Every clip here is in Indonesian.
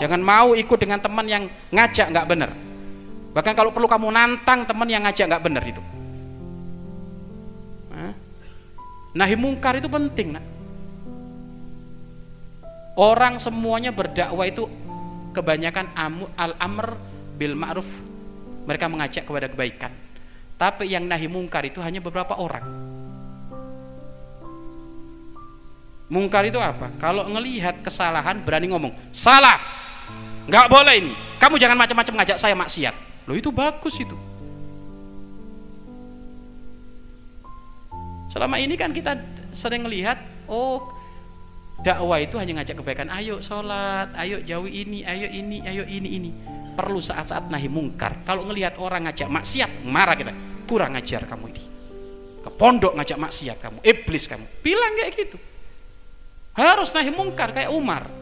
jangan mau ikut dengan teman yang ngajak nggak benar bahkan kalau perlu kamu nantang teman yang ngajak nggak benar itu. Nahi mungkar itu penting nak. Orang semuanya berdakwah itu kebanyakan al amr bil ma'ruf. Mereka mengajak kepada kebaikan. Tapi yang nahi mungkar itu hanya beberapa orang. Mungkar itu apa? Kalau ngelihat kesalahan berani ngomong salah nggak boleh ini. Kamu jangan macam-macam ngajak saya maksiat. Loh itu bagus itu. Selama ini kan kita sering melihat oh dakwah itu hanya ngajak kebaikan. Ayo sholat ayo jauhi ini ayo ini ayo ini ini. Perlu saat-saat nahi mungkar. Kalau ngelihat orang ngajak maksiat marah kita. Kurang ajar kamu ini. Ke pondok ngajak maksiat kamu iblis kamu. Bilang kayak gitu. Harus nahi mungkar kayak Umar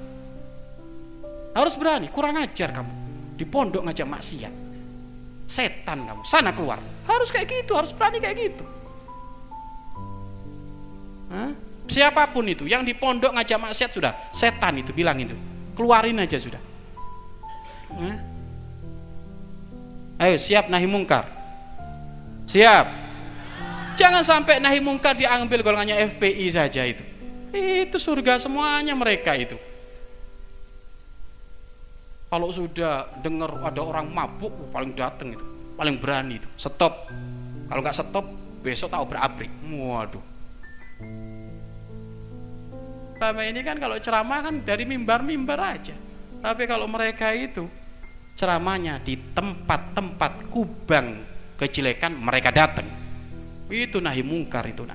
harus berani kurang ajar kamu di pondok ngajak maksiat setan kamu sana keluar harus kayak gitu harus berani kayak gitu Hah? siapa pun itu yang di pondok ngajak maksiat sudah setan itu bilang itu keluarin aja sudah Hah? ayo siap nahi mungkar Siap? Jangan sampai nahi mungkar diambil golongannya FPI saja itu. Itu surga semuanya mereka itu. Kalau sudah dengar ada orang mabuk, paling datang itu, paling berani itu. Stop. Kalau nggak stop, besok tahu berabrik. Waduh. Selama ini kan kalau ceramah kan dari mimbar-mimbar aja. Tapi kalau mereka itu ceramahnya di tempat-tempat kubang kejelekan mereka datang itu nahi mungkar itu nak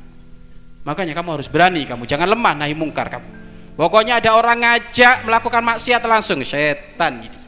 makanya kamu harus berani kamu jangan lemah nahi mungkar kamu pokoknya ada orang ngajak melakukan maksiat langsung. Setan ini